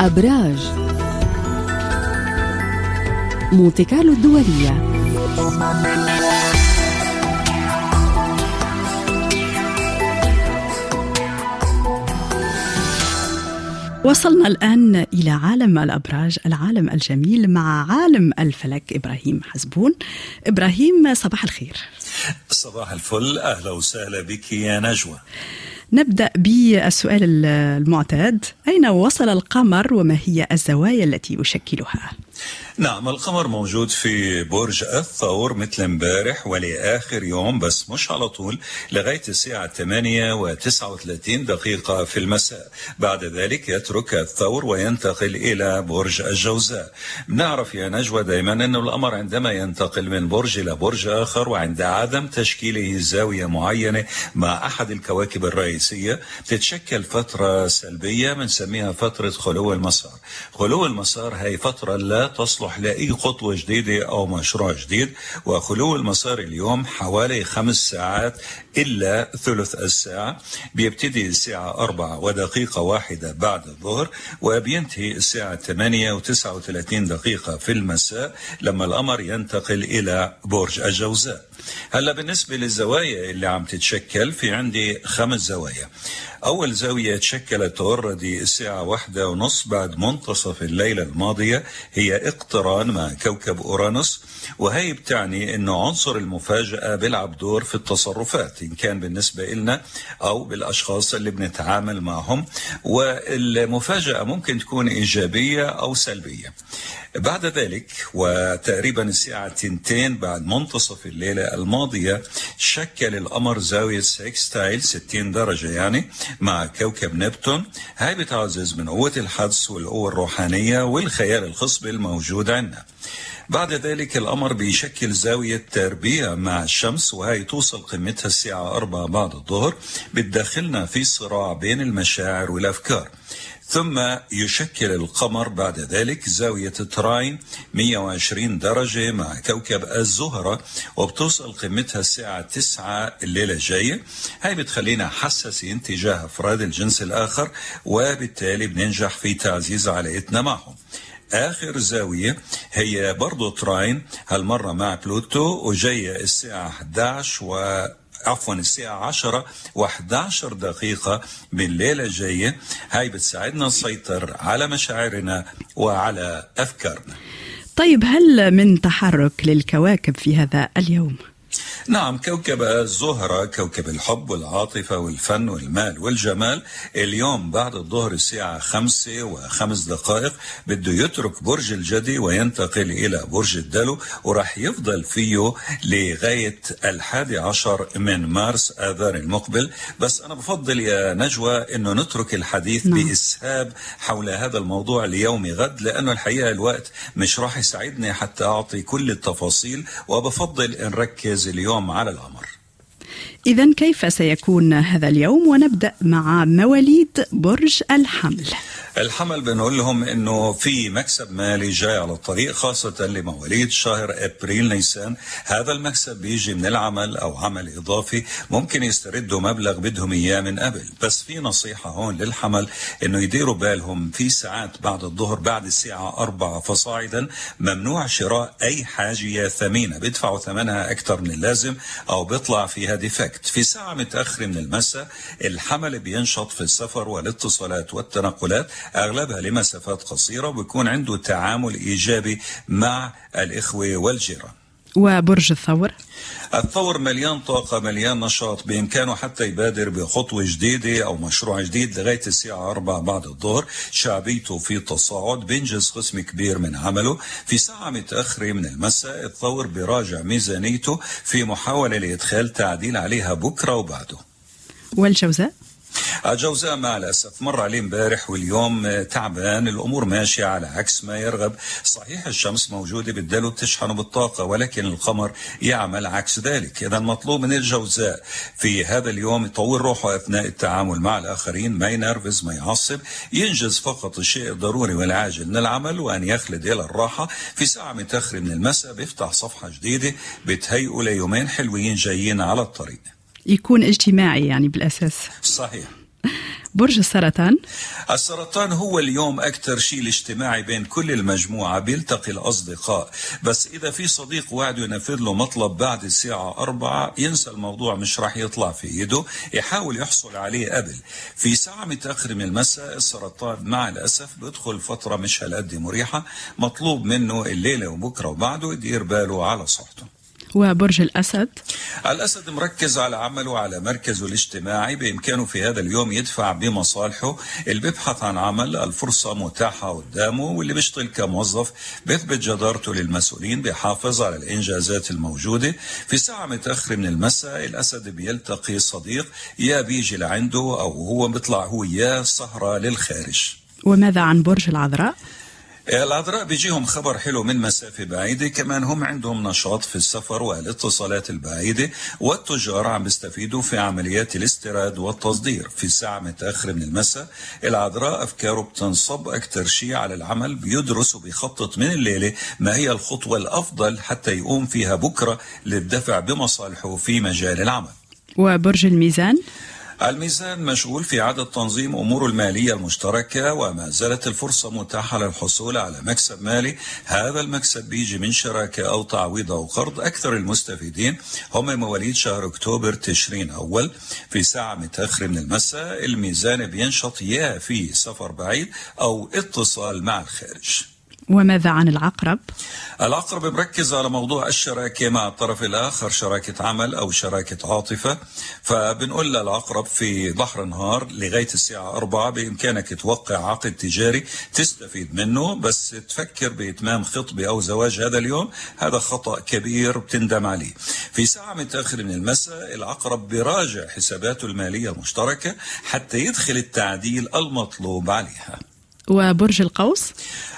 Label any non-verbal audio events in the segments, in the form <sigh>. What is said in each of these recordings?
أبراج. مونتي كارلو الدولية. وصلنا الآن إلى عالم الأبراج العالم الجميل مع عالم الفلك إبراهيم حزبون. إبراهيم صباح الخير. صباح الفل أهلا وسهلا بك يا نجوى. نبدأ بالسؤال المعتاد أين وصل القمر وما هي الزوايا التي يشكلها؟ نعم القمر موجود في برج الثور مثل امبارح ولآخر يوم بس مش على طول لغاية الساعة 8 و39 دقيقة في المساء. بعد ذلك يترك الثور وينتقل إلى برج الجوزاء. نعرف يا نجوى دائما أن القمر عندما ينتقل من برج إلى برج آخر وعند عدم تشكيله زاوية معينة مع أحد الكواكب الرئيسية تتشكل فترة سلبية بنسميها فترة خلو المسار. خلو المسار هي فترة لا تصلح لأي خطوة جديدة أو مشروع جديد. وخلو المسار اليوم حوالي خمس ساعات إلا ثلث الساعة بيبتدي الساعة أربعة ودقيقة واحدة بعد الظهر وبينتهي الساعة 8 و39 دقيقة في المساء لما القمر ينتقل إلى برج الجوزاء. هلا بالنسبة للزوايا اللي عم تتشكل في عندي خمس زوايا. أول زاوية تشكلت اوريدي الساعة واحدة ونص بعد منتصف الليلة الماضية هي اقتران مع كوكب أورانوس وهي بتعني أنه عنصر المفاجأة بيلعب دور في التصرفات. إن كان بالنسبة لنا أو بالأشخاص اللي بنتعامل معهم والمفاجأة ممكن تكون إيجابية أو سلبية. بعد ذلك وتقريبا الساعة تنتين بعد منتصف الليلة الماضية شكل القمر زاوية سكستايل 60 درجة يعني مع كوكب نبتون. هاي بتعزز من قوة الحدس والقوة الروحانية والخيال الخصبي الموجود عندنا بعد ذلك القمر بيشكل زاوية تربيع مع الشمس وهي توصل قمتها الساعة 4 بعد الظهر بتدخلنا في صراع بين المشاعر والأفكار. ثم يشكل القمر بعد ذلك زاوية trine 120 درجة مع كوكب الزهرة وبتوصل قمتها الساعة 9 الليلة الجاية. هاي بتخلينا حساسين تجاه أفراد الجنس الآخر وبالتالي بننجح في تعزيز علاقتنا معهم. آخر زاوية هي برضو trine. هالمرة مع بلوتو وجاية الساعة 11 و عفوا الساعة 10 و11 دقيقة من الليلة الجاية هاي بتساعدنا نسيطر على مشاعرنا وعلى أفكارنا. طيب هل من تحرك للكواكب في هذا اليوم؟ نعم كوكب الزهرة كوكب الحب والعاطفة والفن والمال والجمال اليوم بعد الظهر الساعة خمسة وخمس دقائق بده يترك برج الجدي وينتقل إلى برج الدلو وراح يفضل فيه لغاية الحادي عشر من مارس آذار المقبل بس أنا بفضل يا نجوى أنه نترك الحديث نعم. بإسهاب حول هذا الموضوع ليوم غد لأنه الحقيقة الوقت مش راح يساعدني حتى أعطي كل التفاصيل وبفضل نركز اليوم على القمر. إذا كيف سيكون هذا اليوم؟ ونبدأ مع مواليد برج الحمل. الحمل بنقول لهم إنه في مكسب مالي جاي على الطريق خاصة لمواليد شهر إبريل نيسان. هذا المكسب بيجي من العمل أو عمل إضافي ممكن يستردوا مبلغ بدهم إياه من قبل. بس في نصيحة هون للحمل إنه يديروا بالهم في ساعات بعد الظهر بعد الساعة أربعة فصاعدا ممنوع شراء أي حاجة ثمينة. بيدفعوا ثمنها أكثر من اللازم أو بيطلع فيها ديفكت في ساعة متأخرة من المساء الحمل بينشط في السفر والاتصالات والتنقلات أغلبها لمسافات قصيرة وبيكون عنده تعامل إيجابي مع الإخوة والجيران. وبرج الثور؟ الثور مليان طاقة مليان نشاط بإمكانه حتى يبادر بخطوة جديدة أو مشروع جديد لغاية الساعة 4 بعد الظهر شعبيته في تصاعد بينجز قسم كبير من عمله في ساعة متأخرة من المساء الثور بيراجع ميزانيته في محاولة لإدخال تعديل عليها بكرة وبعده والجوزاء؟ الجوزاء مع الأسف مر عليه امبارح واليوم تعبان الأمور ماشية على عكس ما يرغب. صحيح الشمس موجودة بالدلو بتشحنه بالطاقة ولكن القمر يعمل عكس ذلك. إذا مطلوب من الجوزاء في هذا اليوم يطور روحه أثناء التعامل مع الآخرين ما ينرفز ما يعصب ينجز فقط الشيء الضروري والعاجل من العمل وأن يخلد إلى الراحة. في ساعة متأخرة من المساء بيفتح صفحة جديدة بتهيئه ليومين حلوين جايين على الطريق. يكون اجتماعي يعني بالأساس. صحيح. برج السرطان. السرطان هو اليوم أكثر شيء الاجتماعي بين كل المجموعة بيلتقي الأصدقاء. بس إذا في صديق وعد ينفذ له مطلب بعد الساعة أربعة ينسى الموضوع مش راح يطلع في إيده يحاول يحصل عليه قبل. في ساعة متأخر من المساء السرطان مع الأسف بيدخل فترة مش هالقد مريحة مطلوب منه الليلة وبكرة وبعده يدير باله على صحته. وبرج الأسد. الأسد مركز على عمله على مركزه الاجتماعي بإمكانه في هذا اليوم يدفع بمصالحه اللي بيبحث عن عمل الفرصة متاحة قدامه واللي بيشتغل كموظف بيثبت جدارته للمسؤولين بيحافظ على الإنجازات الموجودة. في ساعة متأخرة من المساء الأسد بيلتقي صديق يا بيجي لعنده أو هو بيطلع هو يا سهرة للخارج. وماذا عن برج العذراء؟ العذراء بيجيهم خبر حلو من مسافة بعيدة. كمان هم عندهم نشاط في السفر والاتصالات البعيدة والتجار عم بيستفيدوا في عمليات الاستيراد والتصدير. في ساعة متأخرة من المساء العذراء أفكاره بتنصب أكثر شيء على العمل بيدرس وبيخطط من الليلة ما هي الخطوة الأفضل حتى يقوم فيها بكرة للدفع بمصالحه في مجال العمل. وبرج الميزان؟ الميزان مشغول في إعادة تنظيم أموره المالية المشتركة وما زالت الفرصة متاحة للحصول على مكسب مالي. هذا المكسب بيجي من شراكة أو تعويض أو قرض. أكثر المستفيدين هم مواليد شهر أكتوبر تشرين أول في ساعة متأخرة من المساء. الميزان بينشط يا في سفر بعيد أو اتصال مع الخارج. وماذا عن العقرب؟ العقرب مركز على موضوع الشراكة مع الطرف الآخر شراكة عمل أو شراكة عاطفة. فبنقول للعقرب في بحر نهار لغاية الساعة أربعة بإمكانك توقع عقد تجاري تستفيد منه بس تفكر بإتمام خطبة أو زواج هذا اليوم. هذا خطأ كبير بتندم عليه. في ساعة متأخرة من المساء العقرب براجع حساباته المالية المشتركة حتى يدخل التعديل المطلوب عليها. وبرج القوس.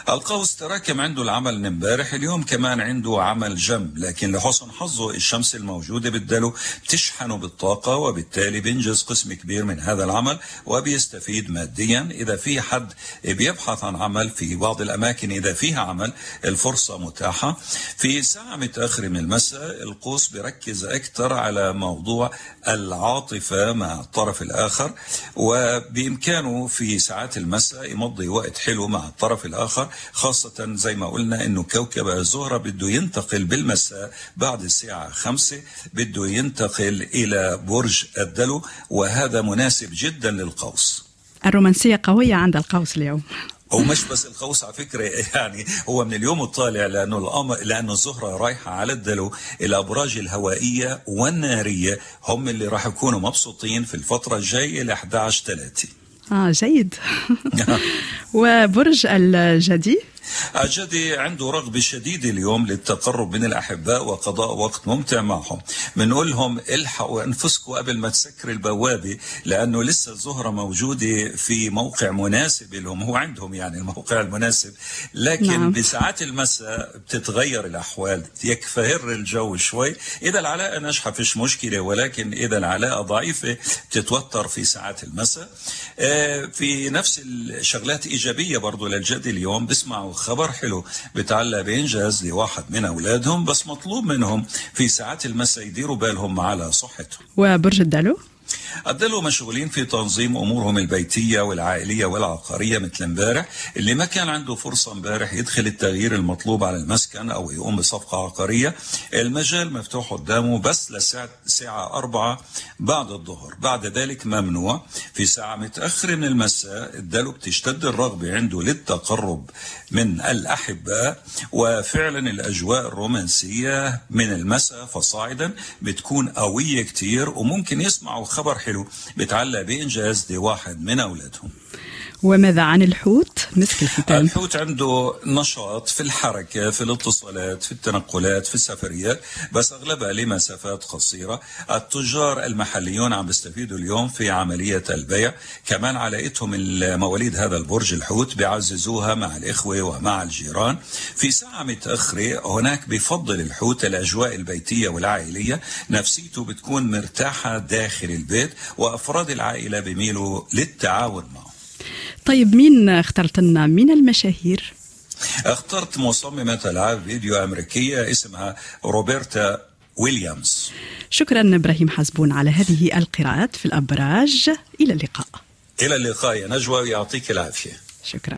القوس تراكم عنده العمل من امبارح اليوم كمان عنده عمل جنب لكن لحسن حظه الشمس الموجودة بالدلو بتشحنه بالطاقة وبالتالي بينجز قسم كبير من هذا العمل وبيستفيد ماديا. إذا في حد بيبحث عن عمل في بعض الأماكن إذا فيها عمل الفرصة متاحة. في ساعة متأخرة من المساء القوس بيركز أكثر على موضوع العاطفة مع الطرف الآخر وبإمكانه في ساعات المساء يمضي وقت حلو مع الطرف الآخر خاصة زي ما قلنا أنه كوكب الزهرة بده ينتقل بالمساء بعد الساعة خمسة بده ينتقل إلى برج الدلو وهذا مناسب جدا للقوس. الرومانسية قوية عند القوس اليوم. ومش <laughs> بس القوس على فكرة يعني هو من اليوم الطالع لأنه القمر لأنه الزهرة رايحة على الدلو الأبراج الهوائية والنارية هم اللي راح يكونوا مبسوطين في الفترة الجاية ل 11 3 آه جيد. <laughs> وبرج الجدي. الجدي عنده رغبة شديدة اليوم للتقرب من الأحباء وقضاء وقت ممتع معهم. بنقول لهم الحقوا أنفسكم قبل ما تسكر البوابة لأنه لسه الزهرة موجودة في موقع مناسب لهم هو عندهم يعني الموقع المناسب. لكن نعم. بساعات المساء بتتغير الأحوال يكفهر الجو شوي. إذا العلاقة ناجحة فيش مشكلة ولكن إذا العلاقة ضعيفة بتتوتر في ساعات المساء. في نفس الشغلات إيجابية برضو للجدي اليوم بسمعوا خبر حلو. بتعلق بإنجاز لواحد من أولادهم بس مطلوب منهم في ساعات المساء يديروا بالهم على صحتهم وبرج الدلو؟ الدلو مشغولين في تنظيم أمورهم البيتية والعائلية والعقارية مثل امبارح اللي ما كان عنده فرصة امبارح يدخل التغيير المطلوب على المسكن أو يقوم بصفقة عقارية. المجال مفتوح قدامه بس لساعه ساعة أربعة بعد الظهر. بعد ذلك ممنوع. في ساعة متأخرة من المساء الدلو بتشتد الرغبة عنده للتقرب من الأحباء وفعلا الأجواء الرومانسية من المساء فصاعدا بتكون قوية كتير وممكن يسمعوا خبر حلو. بتعلق بإنجاز لواحد من أولادهم. وماذا عن الحوت؟ مسك الختام الحوت عنده نشاط في الحركة في الاتصالات في التنقلات في السفريات بس أغلبها لمسافات قصيرة. التجار المحليون عم بيستفيدوا اليوم في عملية البيع. كمان علاقتهم مواليد هذا البرج الحوت بيعززوها مع الإخوة ومع الجيران. في ساعة متأخرة هناك بفضل الحوت الأجواء البيتية والعائلية. نفسيته بتكون مرتاحة داخل البيت وأفراد العائلة بيميلوا للتعاون معه. طيب مين اخترت لنا؟ من المشاهير؟ اخترت مصممة ألعاب فيديو أمريكية اسمها روبرتا ويليامز. شكرا إبراهيم حزبون على هذه القراءات. في الأبراج إلى اللقاء. إلى اللقاء يا نجوى ويعطيك العافية. شكرا.